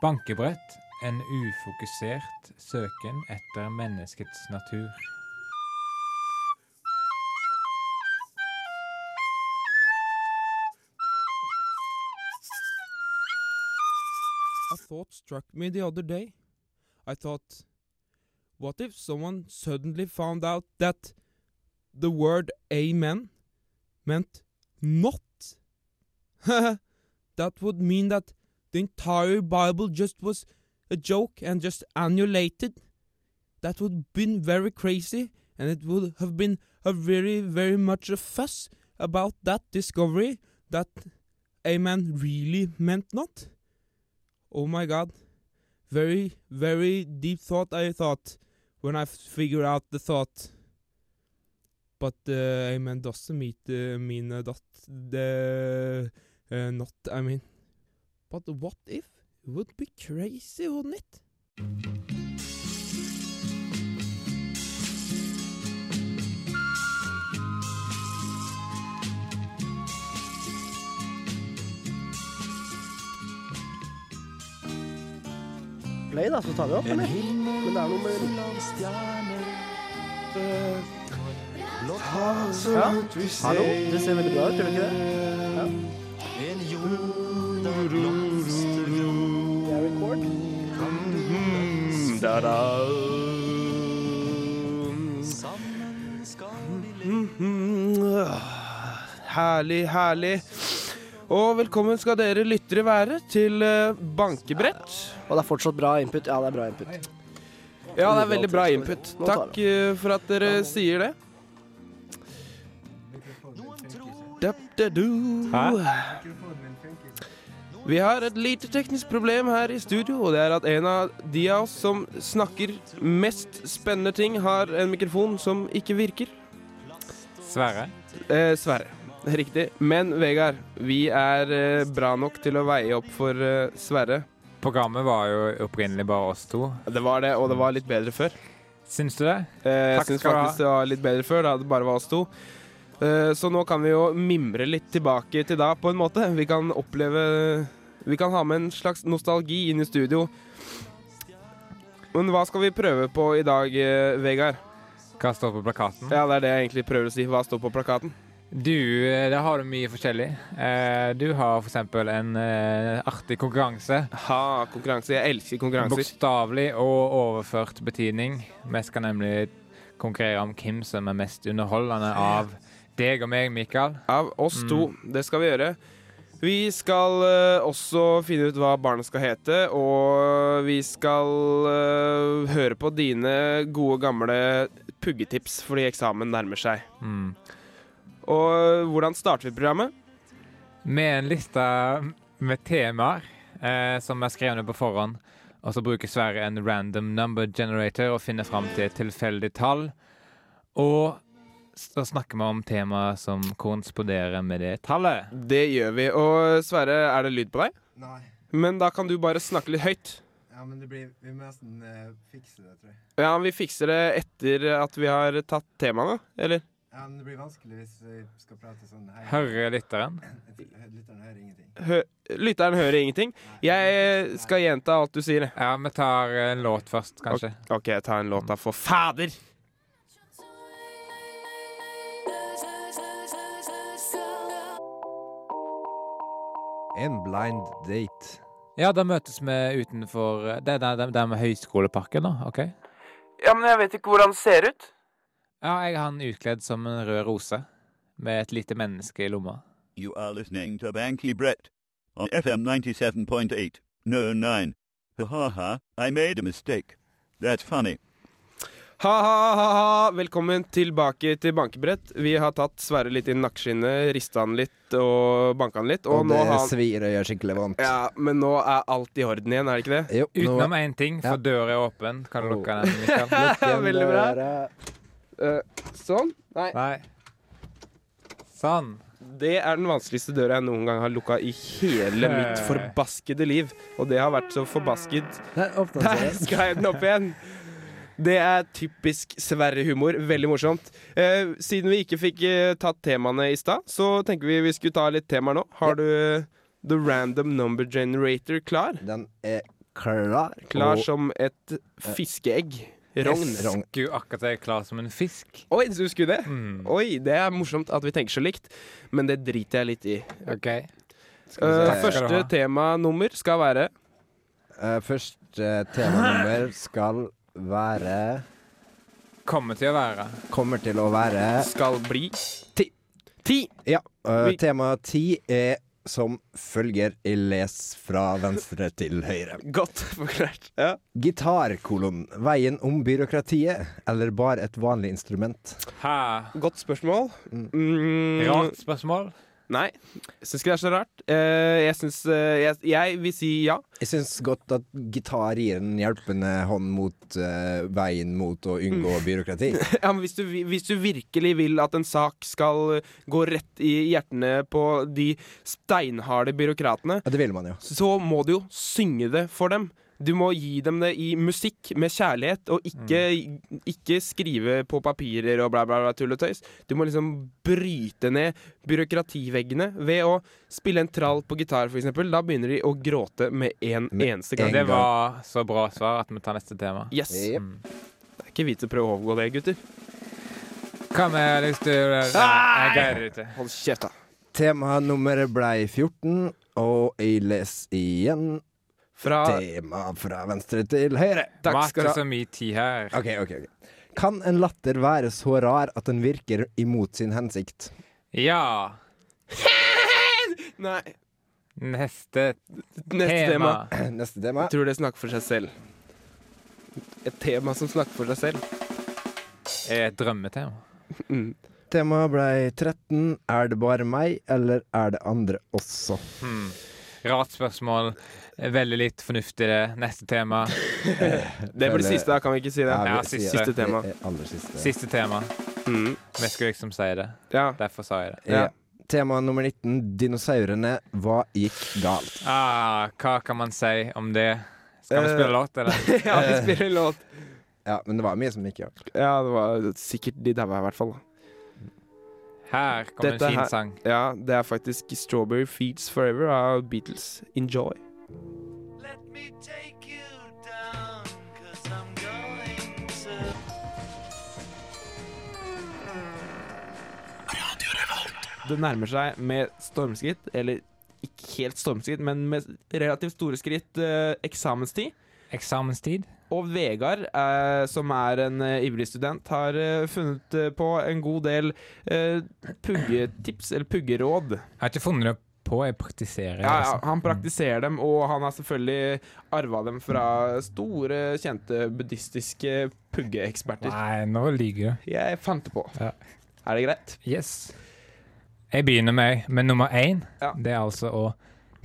Bankebrett, en ufokusert søken etter menneskets natur. A thought struck me the other day. I thought, what if someone suddenly found out that the word amen meant not? that would mean that the entire Bible just was a joke and just annulated. That would have been very crazy, and it would have been a very, very much a fuss about that discovery that a man really meant not. Oh my god. Very, very deep thought I thought when I figured out the thought. But uh, amen doesn't meet, uh, mean uh, that the uh, not, I mean. But what if? Would be crazy, wouldn't it? Play, da, så tar vi opp, eller? Men det er noe med Ja. Hallo, det ser veldig bra ut, gjør det ikke det? Ja. Er. Herlig, herlig. Og velkommen skal dere lyttere være til eh, Bankebrett. Og det er fortsatt bra input. Ja, det er bra input. Ja, det er veldig bra input. Takk eh, for at dere sier det. Da-da-du. Vi har et lite teknisk problem her i studio, og det er at en av de av oss som snakker mest spennende ting, har en mikrofon som ikke virker. Sverre? Eh, Sverre. Riktig. Men Vegard, vi er eh, bra nok til å veie opp for eh, Sverre. Programmet var jo opprinnelig bare oss to. Det var det, og det var litt bedre før. Syns du det? Eh, jeg Takk syns skal du ha. faktisk det var litt bedre før, da det bare var oss to. Eh, så nå kan vi jo mimre litt tilbake til da, på en måte. Vi kan oppleve Vi kan ha med en slags nostalgi inn i studio. Men hva skal vi prøve på i dag, eh, Vegard? Hva står på plakaten? Ja, det er det jeg egentlig prøver å si. Hva står på plakaten? Du, eh, der har du mye forskjellig. Eh, du har eksempel en artig konkurranse. Ha, konkurranse. Jeg elsker konkurranser. Bokstavelig og overført betydning. Vi skal nemlig konkurrere om hvem som er mest underholdende av deg og meg, Mikael. Av oss to. Det skal vi gjøre. Vi skal uh, også finne ut hva barnet skal hete, og vi skal uh, høre på dine gode, gamle puggetips fordi eksamen nærmer seg. Mm. Og eh, hvordan starter vi programmet? Med en liste med temaer eh, som er skrevet på forhånd. Og så bruker Sverre en random number generator og finner fram til et tilfeldig tall. Og så snakker vi om temaer som korresponderer med det tallet. Det gjør vi. Og Sverre, er det lyd på deg? Nei. Men da kan du bare snakke litt høyt. Ja, men det blir, vi må nesten eh, fikse det, tror jeg. Ja, vi fikser det etter at vi har tatt temaene, eller? Ja, men det blir vanskelig hvis vi skal prate sånn hei. Hører lytteren? Lytteren hører ingenting. Hø lytteren hører ingenting. Jeg skal gjenta alt du sier. Ja, vi tar en låt først, kanskje. OK, jeg tar en låt da, for fader! En blind date. Ja, da møtes vi utenfor Det er med Høyskoleparken, da. OK? Ja, men jeg vet ikke hvordan det ser ut. Ja, jeg har han utkledd som en rød rose. Med et lite menneske i lomma. You are listening to Banky Brett on FM 97.8. No, 9. Ha ha ha, I made a mistake. That's funny. Ha-ha-ha! Velkommen tilbake til bankebrett. Vi har tatt Sverre litt i nakkeskinnet, rista han litt og banka han litt. Og, Og, nå det han svir og gjør skikkelig vondt. Ja, men nå er alt i orden igjen, er det ikke det? Jo, nå Utenom én ting, for Ja. døra er åpen. Kan du Oh. lukke den, Mikael? Veldig bra. Eh, sånn. Nei. Nei. Sånn. Det er den vanskeligste døra jeg noen gang har lukka i hele mitt forbaskede liv. Og det har vært så forbasket Der Der jeg den opp igjen! Det er typisk Sverre-humor. Veldig morsomt. Eh, siden vi ikke fikk eh, tatt temaene i stad, så tenker vi vi skulle ta litt temaer nå. Har du eh, The Random Number Generator klar? Den er klar. Klar og- som et fiskeegg. Rogn. Jeg. Skulle akkurat jeg klar som en fisk. Oi, du skulle det? Mm. Oi, det er morsomt at vi tenker så likt, men det driter jeg litt i. OK. Skal vi se. Takk første temanummer skal være Eh, første temanummer skal være Kommer til å være. Kommer til å være Skal bli Ti. Ti! Ja. Uh, tema ti er som følger i les fra venstre til høyre. Godt forklart. Ja. Gitar, kolon. Veien om byråkratiet, eller bare et vanlig instrument? Hæ? Godt spørsmål. Mm. Mm, Rart spørsmål. Nei, syns ikke det er så rart. Eh, jeg syns eh, jeg, jeg vil si ja. Jeg syns godt at gitar gir en hjelpende hånd mot uh, veien mot å unngå byråkrati. ja men hvis du, hvis du virkelig vil at en sak skal gå rett i hjertene på de steinharde byråkratene, Ja, det vil man jo. så må du jo synge det for dem. Du må gi dem det i musikk med kjærlighet, og ikke, ikke skrive på papirer og bla, bla, bla tull og tøys. Du må liksom bryte ned byråkrativeggene ved å spille en trall på gitar, f.eks. Da begynner de å gråte med en Med eneste en gang. Det var så bra svar at vi tar neste tema. Yes. Yep. Mm. Det er ikke vits å prøve å overgå det, gutter. Hva med hvis du Jeg Nei! greier det ikke. Hold kjeft, da. Temanummeret blei 14, og jeg leser igjen Fra tema fra venstre til høyre. Takk Mate skal du ha. så mye tid her. OK, OK. ok Kan en latter være så rar at den virker imot sin hensikt? Ja. Nei. Neste Neste tema. tema. Neste tema. Jeg tror det snakker for seg selv. Et tema som snakker for seg selv. et drømmetema. Mm. Temaet ble 13. Er det bare meg, eller er det andre også? Hmm. Rart spørsmål. Veldig litt fornuftigere. Neste tema. Det blir siste, da kan vi ikke si det. Ja, siste. Siste tema. er Aller siste. Siste tema. Mm. Vi skulle liksom si det. Ja. Derfor sa jeg det. Ja. Ja. Tema nummer 19. Dinosaurene. Hva gikk galt? Ah, hva kan man si om det? Skal vi Eh. spille låt, eller? ja, vi spiller låt. Ja, men det var mye som gikk galt. Ja, det var sikkert de daua i hvert fall. Her kommer en fin her- sang. Ja, det er faktisk 'Strawberry Feeds Forever' av Beatles. Enjoy. Let me take you down, cause I'm going to. Det nærmer seg med stormskritt, eller ikke helt stormskritt, men med relativt store skritt, eh, eksamenstid. Eksamenstid. Og Vegard, eh, som er en eh, ivrig student, har eh, funnet eh, på en god del eh, puggetips, eller puggeråd. Jeg har ikke funnet det på, jeg praktiserer. Ja, ja, altså. han praktiserer dem, og han har selvfølgelig arva dem fra store, kjente buddhistiske puggeeksperter. Nei, nå lyver du. Jeg fant det på. Ja. Er det greit? Yes. Jeg begynner med, med nummer én. Ja. Det er altså å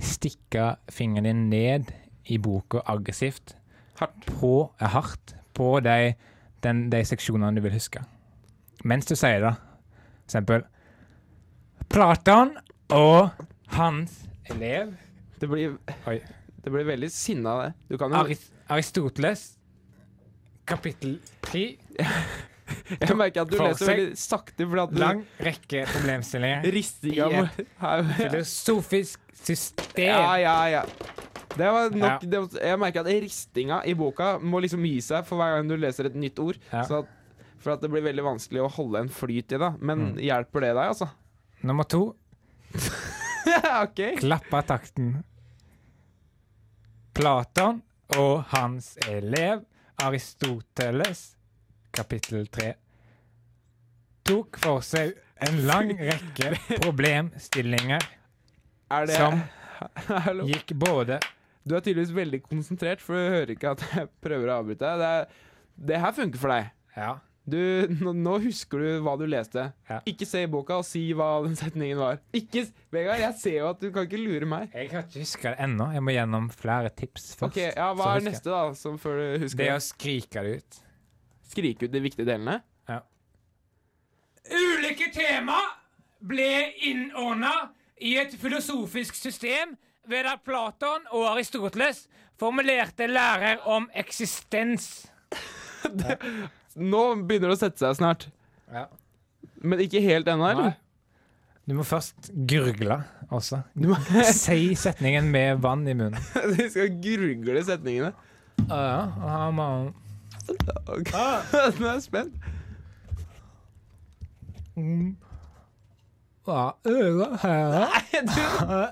stikke fingeren din ned i boka aggressivt. Hardt. På, er hardt på de, den, de seksjonene du vil huske. Mens du sier det. For eksempel Platon og hans elev Det blir, Oi. det blir veldig sinna det. Du kan jo Aris Aristoteles, kapittel 10. Jeg merker at du leser veldig sakte, For at du Lang rekke problemstillinger. Ristinga I her- Filosofisk system. Ja, ja, ja. Det var nok det, var- Jeg merker at ristinga i boka må liksom gi seg for hver gang du leser et nytt ord. Ja. Så at, for at det blir veldig vanskelig å holde en flyt i det. Men Mm. hjelper det deg, altså? Nummer to OK. Klappertakten. Platon og hans elev Aristoteles, kapittel tre, tok for seg en lang rekke problemstillinger Er det som gikk både Du er tydeligvis veldig konsentrert, for du hører ikke at jeg prøver å avbryte deg. Det, det her funker for deg. Ja. Du, nå, husker du hva du leste. Ja. Ikke se i boka og si hva den setningen var. Ikke, Vegard, jeg ser jo at du kan ikke lure meg. Jeg kan ikke huske det ennå. Jeg må gjennom flere tips først. Ok, ja, Hva er neste, da? Som før du husker Det det? å skrike det ut. Skrike ut de viktige delene? Ja. Ulike tema ble innordna i et filosofisk system ved at Platon og Aristoteles formulerte lærer om eksistens. Nå begynner det å sette seg snart. Ja. Men ikke helt ennå, eller? Du må først gurgle også. Du må Si setningen med vann i munnen. Du skal gurgle setningene. Ja, ja, man. Ok. Nå er jeg spent. Mm. Nei,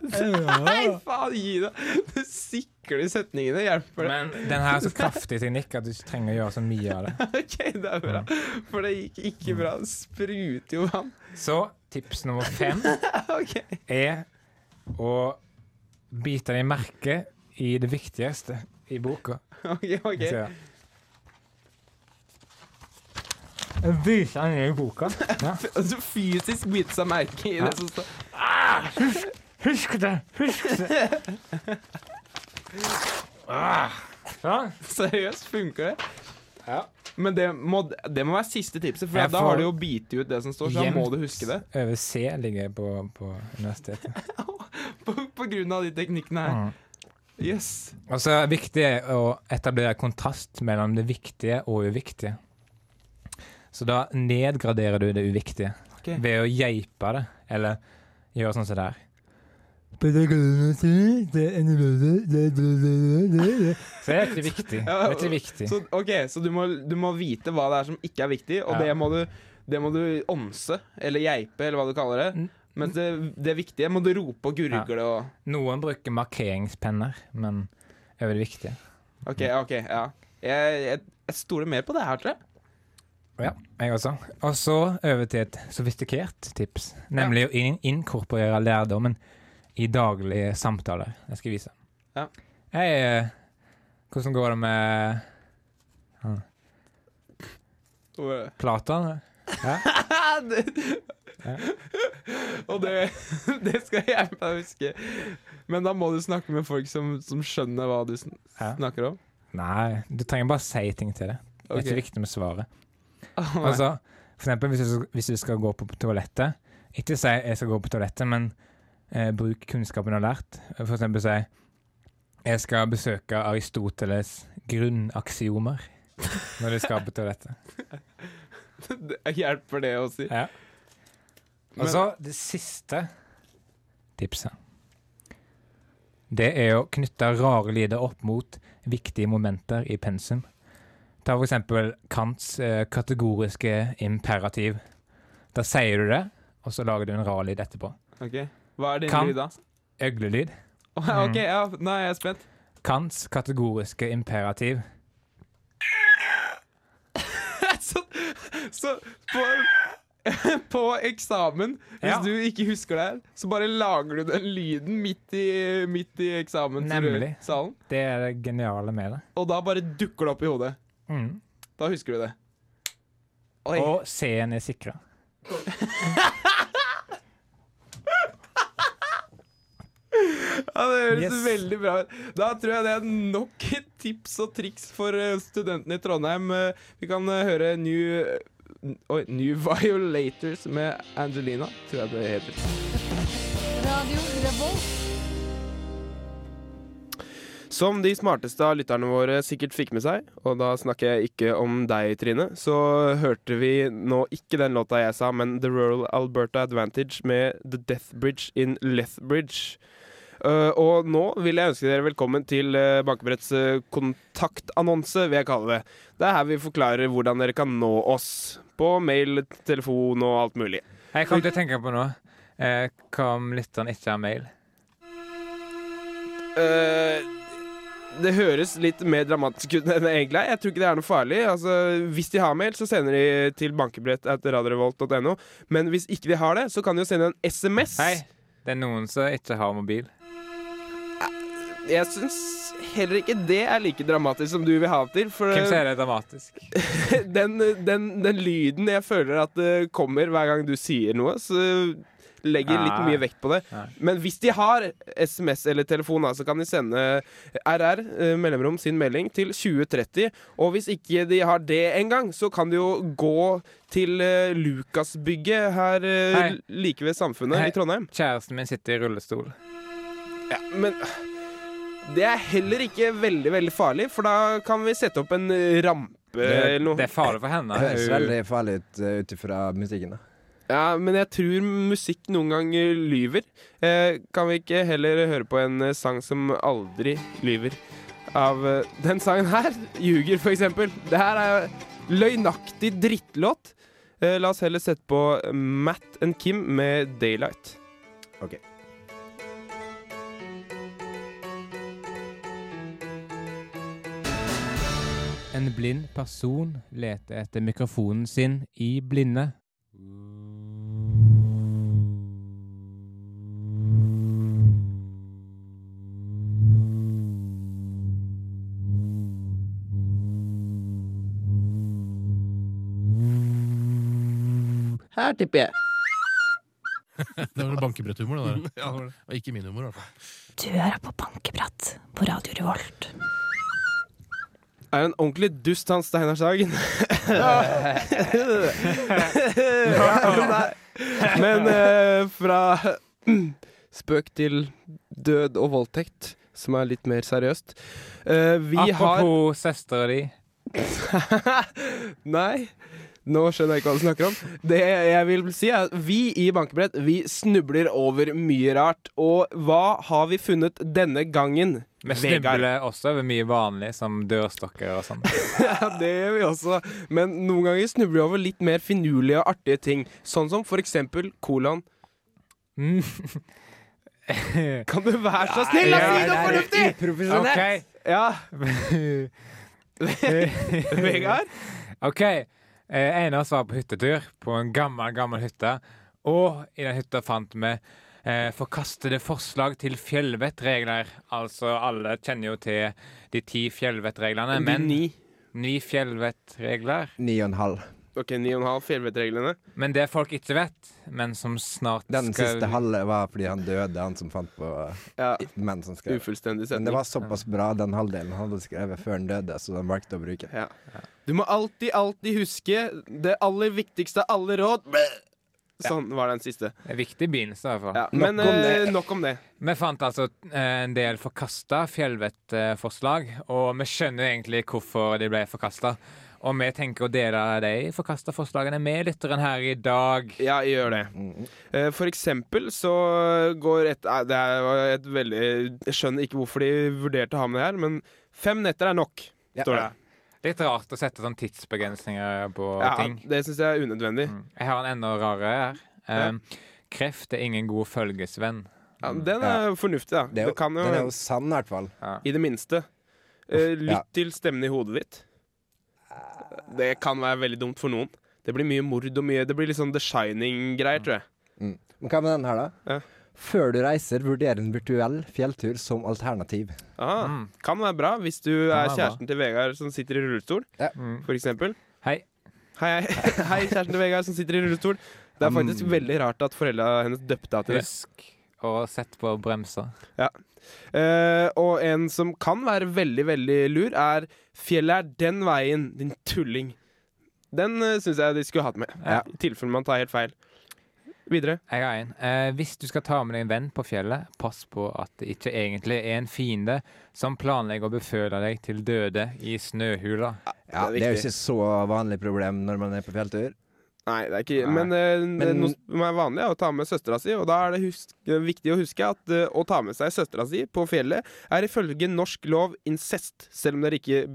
du, nei, faen, gi deg! Du sikler setningene. Hjelper det? Men den her er så kraftig teknikk at du ikke trenger å gjøre så mye av det. OK, det er bra. For det gikk ikke bra. Det spruter jo vann. Så tips nummer fem OK. er å bite deg merke i det viktigste i boka. ok, ok Så, ja. Bite ned i boka. Ja. Du fysisk biter seg merke i det som står Husk det! Husk det! Ah. ja. Seriøst, funker det? Ja. Men det må, det må være siste tipset, for da har du jo bitt ut det som står, så da må du huske det. Over C ligger jeg på, på universitetet. På, på grunn av de teknikkene her. Mm. Yes. Og så er det viktig å etablere kontrast mellom det viktige og uviktige. Så da nedgraderer du det uviktige okay. ved å geipe det, eller gjøre sånn som det her. Så det er ikke viktig. Det er ikke viktig. Så, ok, så du må, du må vite hva det er som ikke er viktig, og Ja. det, må du, det må du ånse, eller geipe, eller hva du kaller det. Men det, det viktige må du rope og gurgle og Noen bruker markeringspenner, men er det viktige. OK, OK, ja. Jeg, jeg, jeg stoler mer på det her, tror jeg. Ja, jeg også. Og så over til et sofistikert tips, nemlig å in inkorporere lærdommen i daglige samtaler. Jeg skal vise. Ja. Hei, eh, hvordan går det med uh, Platan? Ja? det, Ja. og det, det skal jeg å huske. Men da må du snakke med folk som, som skjønner hva du sn Ja. snakker om. Nei, du trenger bare si ting til det. Det er ikke viktig med svaret. Nei. Altså, for eksempel hvis du, hvis du skal gå på toalettet, ikke si 'jeg skal gå på toalettet', men eh, bruk kunnskapen du har lært. For eksempel si 'jeg skal besøke Aristoteles grunnaksiomer' når du skal på toalettet. Det hjelper det å si. Ja. Og så det siste tipset. Det er å knytte rare lyder opp mot viktige momenter i pensum. Ta for eksempel Kants eh, kategoriske imperativ. Da sier du det, og så lager du en rar lyd etterpå. Ok, Hva er din Kant, lyd, da? Øglelyd. Oh, OK, ja, nå er jeg spent. Kants kategoriske imperativ. så, så på, på eksamen, hvis Ja. du ikke husker det her, så bare lager du den lyden midt i, midt i Nemlig. eksamenssalen. Det er det geniale med det. Og da bare dukker det opp i hodet. Mm. Da husker du det. Oi. Og C-en er sikra. Ja, det høres Yes. veldig bra ut. Da tror jeg det er nok et tips og triks for eh, studentene i Trondheim. Eh, Vi kan eh, høre New, oh, New Violators med Angelina, tror jeg det heter. Radio Revolt. Som de smarteste av lytterne våre sikkert fikk med seg, og da snakker jeg ikke om deg, Trine, så hørte vi nå ikke den låta jeg sa, men The Rural Alberta Advantage med The Death Bridge in Lethbridge. Uh, og nå vil jeg ønske dere velkommen til uh, Bankebretts uh, kontaktannonse, vil jeg kalle det. Det er her vi forklarer hvordan dere kan nå oss. På mail, telefon og alt mulig. Jeg kom til å tenke på noe. Eh, hva om lytteren ikke har mail? Eh, det høres litt mer dramatisk ut enn det egentlig er. Jeg tror ikke det er noe farlig. Altså, hvis de har mail, så sender de til bankebrett.radiorevolt.no. Men hvis ikke de har det, så kan de jo sende en SMS. Hei, det er noen som ikke har mobil. Jeg syns heller ikke det er like dramatisk som du vil ha det til. For Hvem sier det er dramatisk? den, den, den lyden jeg føler at det kommer hver gang du sier noe, så legger litt mye vekt på det. Men hvis de har SMS eller telefon, så kan de sende RR, eh, mellomrom, sin melding til 2030. Og hvis ikke de har det engang, så kan de jo gå til eh, Lukasbygget her Hei. like ved Samfunnet Hei. i Trondheim. Kjæresten min sitter i rullestol. Ja, men det er heller ikke veldig, veldig farlig, for da kan vi sette opp en rampe Det, eller noe. det er farlig for henne. Det høres veldig farlig ut uh, ut ifra musikken. da Ja, men jeg tror musikk noen ganger lyver. Eh, kan vi ikke heller høre på en eh, sang som aldri lyver? Av eh, den sangen her, 'Ljuger', for eksempel. Det her er løgnaktig drittlåt. Eh, la oss heller sette på Matt and Kim med 'Daylight'. Ok. En blind person leter etter mikrofonen sin i blinde. Her tipper jeg. Det var bankebretthumor, det der. ja, det var det. Og ikke min humor, i hvert fall. Du hører på Bankebratt på Radio Revolt. Er en ordentlig dust, han Steinar Sagen. Men eh, fra spøk til død og voldtekt, som er litt mer seriøst. Eh, vi har Apropos søstera di. Nei. Nå skjønner jeg ikke hva du snakker om. Det jeg vil si er at Vi i Bankebrett Vi snubler over mye rart. Og hva har vi funnet denne gangen? Vi snubler også over mye vanlig, som dørstokker og sånn. Ja, det gjør vi også. Men noen ganger snubler vi over litt mer finurlige og artige ting. Sånn som for eksempel. Mm. Kan du være så snill å si noe fornuftig?! OK. Ja. Vegard? OK. Eh, Einar var på hyttetur på en gammel, gammel hytte. Og i den hytta fant vi eh, forkastede forslag til fjellvettregler. Altså, alle kjenner jo til de ti fjellvettreglene, De men ni. Ni fjellvettregler. Ni og en halv. Ok, ni og en halv fjellvettreglene. Men det folk ikke vet, men som snart Den skal siste halve var fordi han døde, han som fant på Ja, menn som skrev. Ufullstendig Men det var såpass bra, den halvdelen han hadde skrevet før han døde, så han valgte å bruke. Ja. Du må alltid, alltid huske det aller viktigste av alle råd. Sånn var den siste. Er viktig begynnelse, i hvert fall. Ja, men Nok om det. eh, nok om det. Vi fant altså eh, en del forkasta fjellvettforslag, og vi skjønner egentlig hvorfor de ble forkasta. Og vi tenker å dele de forkasta forslagene med lytteren her i dag. Ja, gjør det. Mm. Eh, For eksempel så går et eh, Det er et veldig Jeg skjønner ikke hvorfor de vurderte å ha med det her, men fem netter er nok, står det. Litt rart å sette sånn tidsbegrensninger på Ja, ting. det syns jeg er unødvendig. Mm. Jeg har en enda rarere her. Um, kreft er ingen god følgesvenn. Ja, den er fornuftig, da. Det er jo, Det kan jo, den er jo sann, i hvert fall. I det minste. Eh, lytt Ja. til stemmen i hodet ditt. Det kan være veldig dumt for noen. Det blir mye mord og mye Det blir litt sånn The Shining-greier, tror jeg. Mm. Men hva med den her, da? Ja. Før du reiser, vurder en virtuell fjelltur som alternativ. Aha, Mm. Kan være bra hvis du Kan er kjæresten til Vegard som sitter i rullestol, Mm. for eksempel. Hei. Hei, hei, hei, kjæresten til Vegard som sitter i rullestol. Det er faktisk Mm. veldig rart at foreldra hennes døpte henne til det. Husk å sette på bremser. Eh, og en som kan være veldig, veldig lur, er 'Fjellet er den veien, din tulling'. Den uh, syns jeg de skulle hatt med, Ja. i tilfelle man tar helt feil. Videre. Jeg har en. Eh, hvis du skal ta med deg en venn på fjellet, pass på at det ikke egentlig er en fiende som planlegger å beføle deg til døde i snøhula. Ja, det er er jo ikke så vanlig problem når man er på fjelltur. Nei, det er ikke Nei. Men, eh, Men- noe som er vanlig, er å ta med søstera si, og da er det husk, viktig å huske at uh, å ta med seg søstera si på fjellet er ifølge norsk lov incest, selv om dere ikke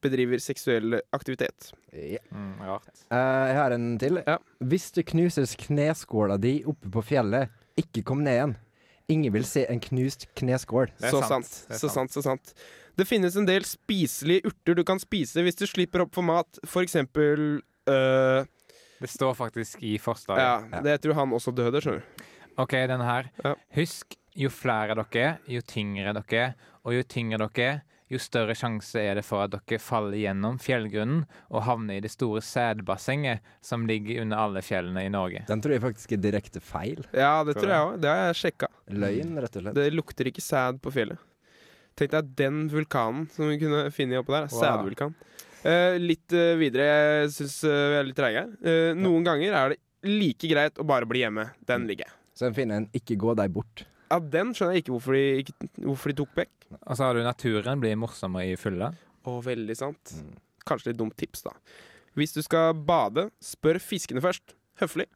bedriver seksuell aktivitet. Ja. Mm, rart. Eh, jeg har en til. Ja. Hvis du knuser kneskåla di oppe på fjellet, ikke kom ned igjen. Ingen vil se en knust kneskål. Så sant. sant. Så sant, så sant. Det finnes en del spiselige urter du kan spise hvis du slipper opp for mat. For eksempel øh, Det står faktisk i forslaget. Ja, det tror han også døde, skjønner du. OK, den her. Ja. Husk, jo flere dere er, jo tyngre dere er, og jo tyngre dere er, jo større sjanse er det for at dere faller gjennom fjellgrunnen og havner i det store sædbassenget som ligger under alle fjellene i Norge. Den tror jeg faktisk er direkte feil. Ja, det Tror jeg òg. Det har jeg sjekka. Løgn, rett og slett. Det lukter ikke sæd på fjellet. Tenk deg den vulkanen som vi kunne finne oppå der. Wow. Sædvulkan. Eh, litt eh, videre. Jeg syns vi er litt treige her. Eh, noen ganger er det like greit å bare bli hjemme. Den ligger jeg. Så den finner en 'ikke gå deg bort'. Ja, Den skjønner jeg ikke hvorfor de, ikke, hvorfor de tok vekk. Og så har du naturen blir morsommere i fylla. Å, veldig sant. Mm. Kanskje litt dumt tips, da. Hvis du skal bade, spør fiskene først. Høflig.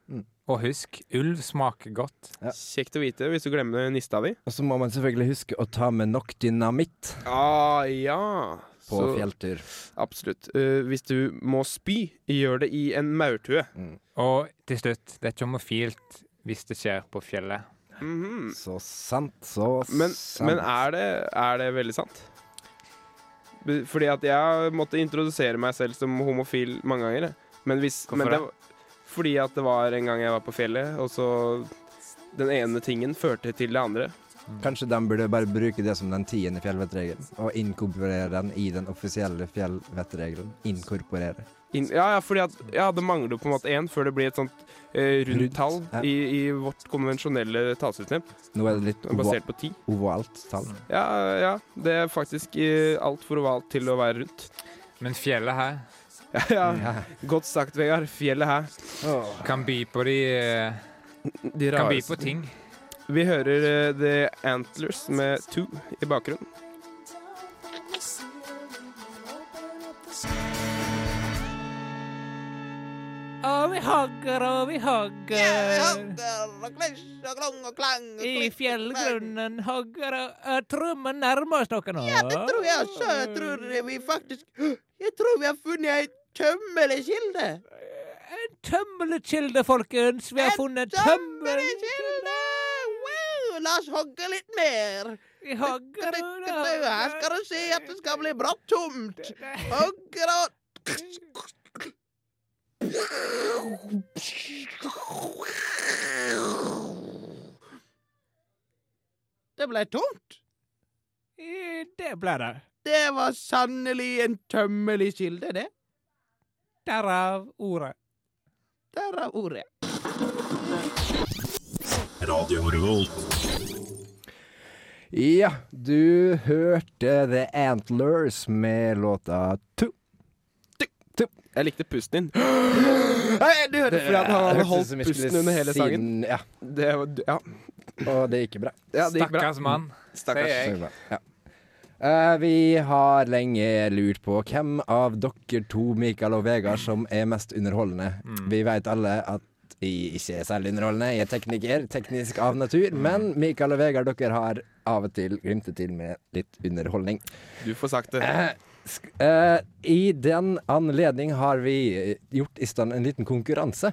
Og husk, ulv smaker godt. Kjekt å vite hvis du glemmer nista di. Og så må man selvfølgelig huske å ta med nok dynamitt Ah, ja. På Så- fjelltur. Absolutt. Uh, hvis du må spy, gjør det i en maurtue. Og til slutt, det er ikke homofilt hvis det skjer på fjellet. Mhm. Så sant, så Men, sant. men er, det, er det veldig sant? Fordi at jeg måtte introdusere meg selv som homofil mange ganger. Men hvis, Hvorfor men det? det? Fordi at det var en gang jeg var på fjellet, og så Den ene tingen førte til det andre. Kanskje de burde bare bruke det som den tiende fjellvettregelen, og inkorporere den i den offisielle fjellvettregelen. Inkorporere. In, ja, ja, fordi at Ja, det mangler på en måte én før det blir et sånt eh, rundt tall ja. i, i vårt konvensjonelle tallsystem. Nå er det litt Basert på ti. ovalt tall. Ja, ja. Det er faktisk eh, altfor ovalt til å være rundt. Men fjellet her Ja, ja. Godt sagt, Vegard. Fjellet her. kan by på de eh, Kan by på ting. Vi hører eh, The Antlers med Two i bakgrunnen. Og vi hogger og vi hogger. I fjellgrunnen hogger og, og trommen nærmer oss dere nå. Ja, det tror jeg også. Jeg tror vi faktisk Jeg tror vi har funnet ei tømmelkilde. En tømmelkilde, folkens. Vi har funnet en tømmelkilde. La oss hogge litt mer. Vi hogger og Her skal du se at det skal bli brått tomt. Hogger og Det ble tomt. Det ble det. Det var sannelig en tømmelig kilde, det. Derav ordet. Derav ordet. Radio Revolt. Ja, du hørte The Antlers med låta Two. Jeg likte pusten din. Nei, du hørte fordi at han hadde holdt pusten under hele sangen. Ja. Det ja. Og det gikk bra. Ja, det gikk bra. Stakkars mann, Stakkars. sier jeg. Ja. Uh, vi har lenge lurt på hvem av dere to, Mikael og Vegard, som er mest underholdende. Mm. Vi vet alle at ikke særlig underholdende. Jeg er tekniker, teknisk av natur. Men Mikael og Vegard, dere har av og til glimtet til med litt underholdning. Du får sagt det. Eh, eh, I den anledning har vi gjort i stand en liten konkurranse.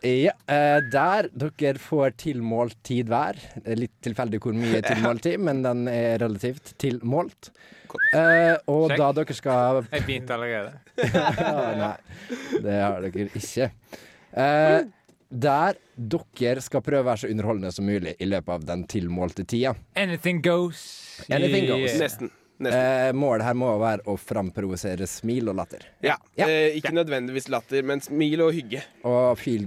Ja, eh, der dere får tilmålt tid hver. Det er litt tilfeldig hvor mye tilmålt tid, men den er relativt tilmålt. Eh, og Sjekk. da dere skal Jeg begynte allerede. Nei, det har dere ikke. Eh, der dere skal prøve å være så underholdende som mulig i løpet av den tilmålte tida. Anything goes. Anything goes. Nesten. Eh, målet her må være å framprovosere smil og latter. Ja. Eh, ikke nødvendigvis latter, men smil og hygge. Og feel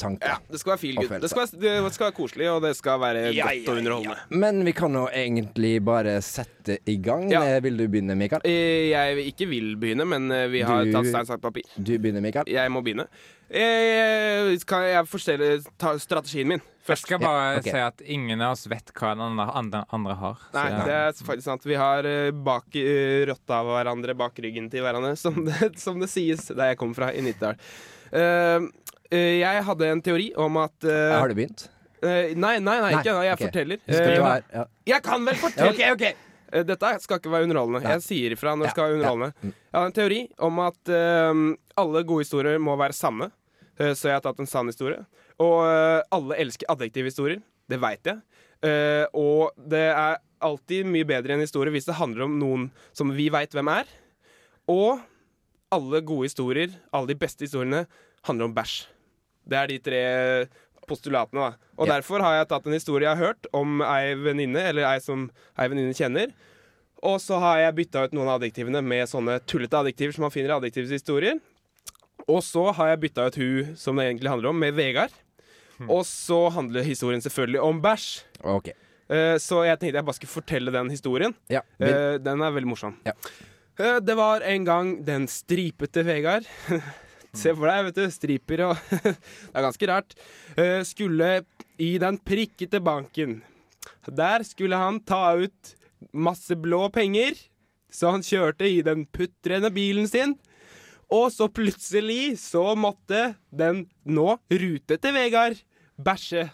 good-tanker. Ja, det skal være feel good. Det skal, være- det skal være koselig, og det skal være Ja, godt ja, og underholdende. Men vi kan jo egentlig bare sette i gang. Ja. Eh, Vil du begynne, Mikael? Eh, Jeg ikke vil begynne, men eh, vi har Du- tatt stein, saks, papir. Du begynner, Mikael. Jeg må begynne. Eh, Kan jeg strategien min Jeg skal bare okay. si at ingen av oss vet hva den andre, andre, andre har. Så Nei, ja. det er faktisk sant. Vi har bak uh, rotta av hverandre, bak ryggen til hverandre, som det, som det sies der jeg kommer fra, i Nittedal. Eh, jeg hadde en teori om at eh, Har du begynt? eh, Nei, nei, nei, ikke ennå. Jeg okay. forteller. Eh, ja. jeg kan vel fortelle! okay, okay. Eh, Dette skal ikke være underholdende. Nei. Jeg sier ifra når det Ja, skal være ja. underholdende. Mm. Jeg har en teori om at uh, alle gode historier må være sanne. uh, så jeg har tatt en sann historie. Og uh, alle elsker adjektivhistorier. Det veit jeg. Eh, og det er alltid mye bedre enn en historie hvis det handler om noen som vi veit hvem er. Og alle gode historier, alle de beste historiene, handler om bæsj. Det er de tre postulatene, da. Og Ja. derfor har jeg tatt en historie jeg har hørt om ei venninne, eller ei som ei venninne kjenner. Og så har jeg bytta ut noen av adjektivene med sånne tullete adjektiver som man finner i adjektivshistorier. Og så har jeg bytta ut hun som det egentlig handler om, med Vegard. Og så handler historien selvfølgelig om bæsj. Okay. Uh, så jeg tenkte jeg bare skulle fortelle den historien. Ja. uh, den er veldig morsom. Ja. Uh, det var en gang den stripete Vegard Se for deg, vet du. Striper og Det er ganske rart. Eh, skulle i den prikkete banken. Der skulle han ta ut masse blå penger. Så han kjørte i den putrende bilen sin. Og så plutselig så måtte den nå rutete Vegard bæsje.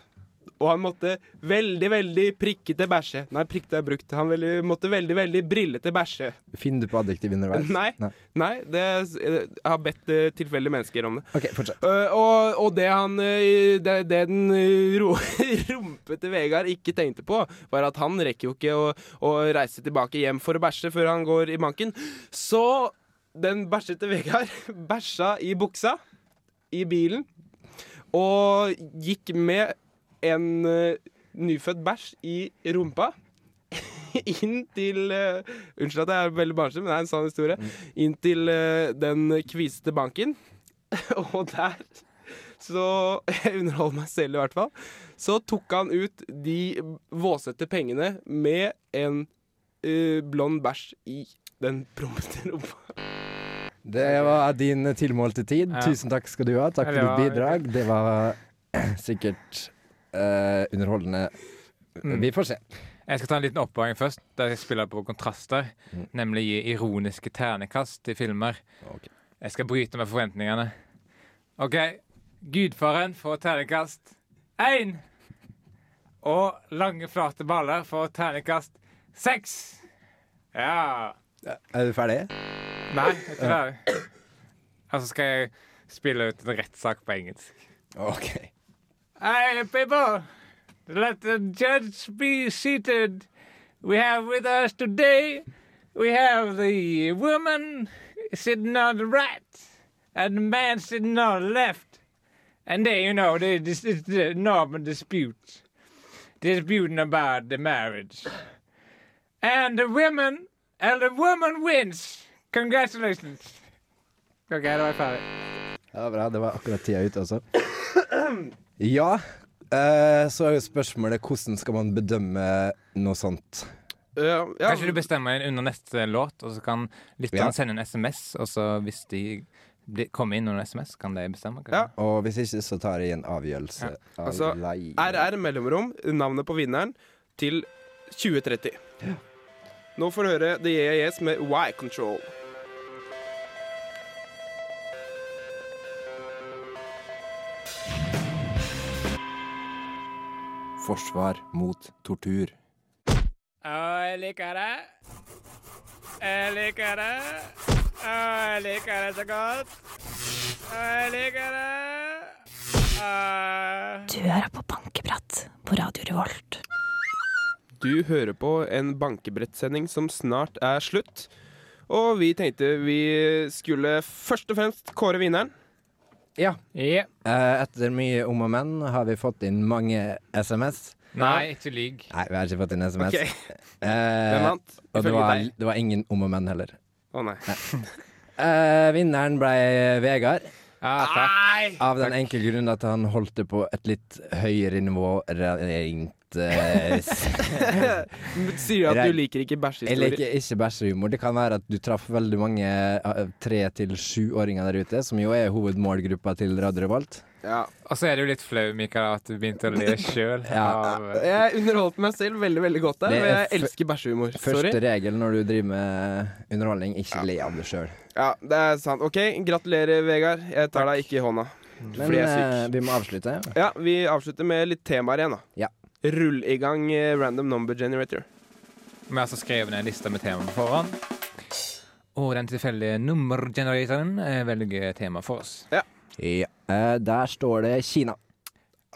Og han måtte veldig, veldig prikkete bæsje. Nei, prikkete er brukt. Han veldig, måtte veldig, veldig brillete bæsje. Finner du på adjektiv underveis? Nei. Nei, det, jeg har bedt eh, tilfeldige mennesker om det. OK, fortsett. Uh, og, og det han eh, Det, det den eh, ro, rumpete Vegard ikke tenkte på, var at han rekker jo ikke å, å reise tilbake hjem for å bæsje før han går i banken. Så den bæsjete Vegard bæsja i buksa i bilen og gikk med en uh, nyfødt bæsj i rumpa. inn til uh, Unnskyld at jeg er veldig barnslig, men det er en sann historie. Inn til uh, den kvisete banken. og der så Jeg underholder meg selv, i hvert fall. Så tok han ut de våsete pengene med en uh, blond bæsj i den prompete rumpa. Det var din tilmålte tid. Ja. Tusen takk skal du ha. Takk for ditt bidrag. Det var sikkert eh, underholdende. Mm. Vi får se. Jeg skal ta en liten oppvarming først, der jeg spiller på kontraster. Mm. Nemlig gi ironiske ternekast til filmer. Jeg skal bryte med forventningene. OK. Gudfaren får ternekast én. Og lange, flate baller får ternekast seks. Ja. Er du ferdig? Nei, jeg er ikke ferdig. Og så skal jeg spille ut en rettssak på engelsk. OK. Hey, people! Let the judge be seated. We have with us today, we have the woman sitting on the right and the man sitting on the left. And they, you know, they, this is the normal dispute. Disputing about the marriage. And the women, and the woman wins. Congratulations. OK, da var jeg ferdig. Ja, bra. Det var akkurat tida ute også. Ja. eh, så er jo spørsmålet hvordan skal man bedømme noe sånt? Kanskje du bestemmer en under neste låt, og så kan lytterne Ja. sende en SMS, og så hvis de blir- kommer inn under SMS, kan de bestemme? kanskje? Og hvis ikke, så tar jeg en avgjørelse. Altså. RR mellomrom, navnet på vinneren, til 2030. Nå får du høre The EAS med Y-Control. Forsvar mot tortur. Å, jeg liker det. Jeg liker det. Å, jeg liker det så godt. Å, jeg liker det. Å. Du hører på Bankeprat på Radio Revolt. Du hører på en bankebrettsending som snart er slutt. Og vi tenkte vi skulle først og fremst kåre vinneren. Ja. Eh, etter mye om og men har vi fått inn mange SMS. Nei, ikke lyg. Nei, vi har ikke fått inn SMS. Okay. Eh, vant, Og det var, det var ingen om og men heller. Å nei. Eh, vinneren ble Vegard. Nei! Av den enkle grunn at han holdt det på et litt høyere nivå rent Sier du at du liker ikke Jeg bæsjehistorier? liker ikke bæsjehumor. Det kan være at du traff veldig mange eh, tre til sjuåringer der ute, som jo er hovedmålgruppa til Radio Revolt. Ja. Og så er det jo litt flau, Mikael, at du begynte å le sjøl. Ja. Jeg underholdt meg selv veldig veldig godt der, og jeg elsker bæsjehumor. Første Sorry. regel når du driver med underholdning, ikke le av deg sjøl. Ja, det er sant. OK, gratulerer, Vegard. Jeg tar deg ikke i hånda. Men Fordi jeg er eh, vi må avslutte. Ja, vi avslutter med litt temaer igjen, da. Ja. Rull i gang eh, random number generator. Vi har altså skrevet ned en liste med temaer på forhånd. Og den tilfeldige nummergeneratoren eh, velger tema for oss. Ja. Ja. Eh, der står det Kina.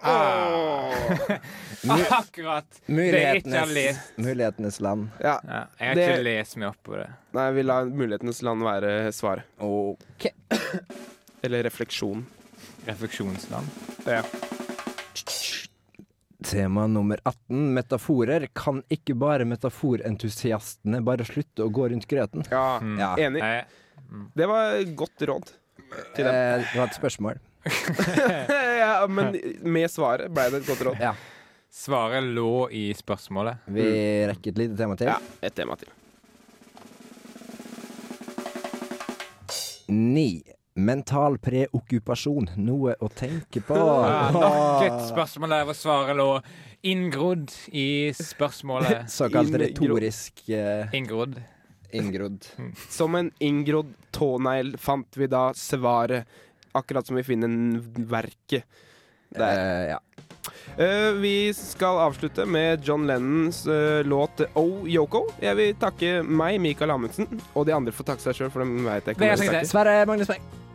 Ah. Akkurat! Det jeg ikke Mulighetenes, lest. mulighetenes land. Ja. Ja, jeg har ikke lest meg opp på det. Nei, vi lar mulighetenes land være svaret. OK. Eller refleksjon. Refleksjonsland. Ja. Tema nummer 18, metaforer. Kan ikke bare metaforentusiastene bare slutte å gå rundt grøten? Ja, Ja. enig. Det var godt råd til dem. Eh, det var et spørsmål. ja, men med svaret ble det et godt råd. Ja. Svaret lå i spørsmålet. Vi rekker et lite tema til. Ja, et tema til. Ni. Mental preokkupasjon. Noe å tenke på. Ja, nok et spørsmål der hvor svaret lå inngrodd i spørsmålet. Såkalt retorisk uh, Inngrodd. Inngrodd. Som en inngrodd tånegl fant vi da svaret, akkurat som vi finner verket. Der. ja. Eh, vi skal avslutte med John Lennons eh, låt Oh Yoko. Jeg vil takke meg, Mikael Amundsen, og de andre får takke seg sjøl, for dem veit jeg ikke. er. Sverre Magnus Berg.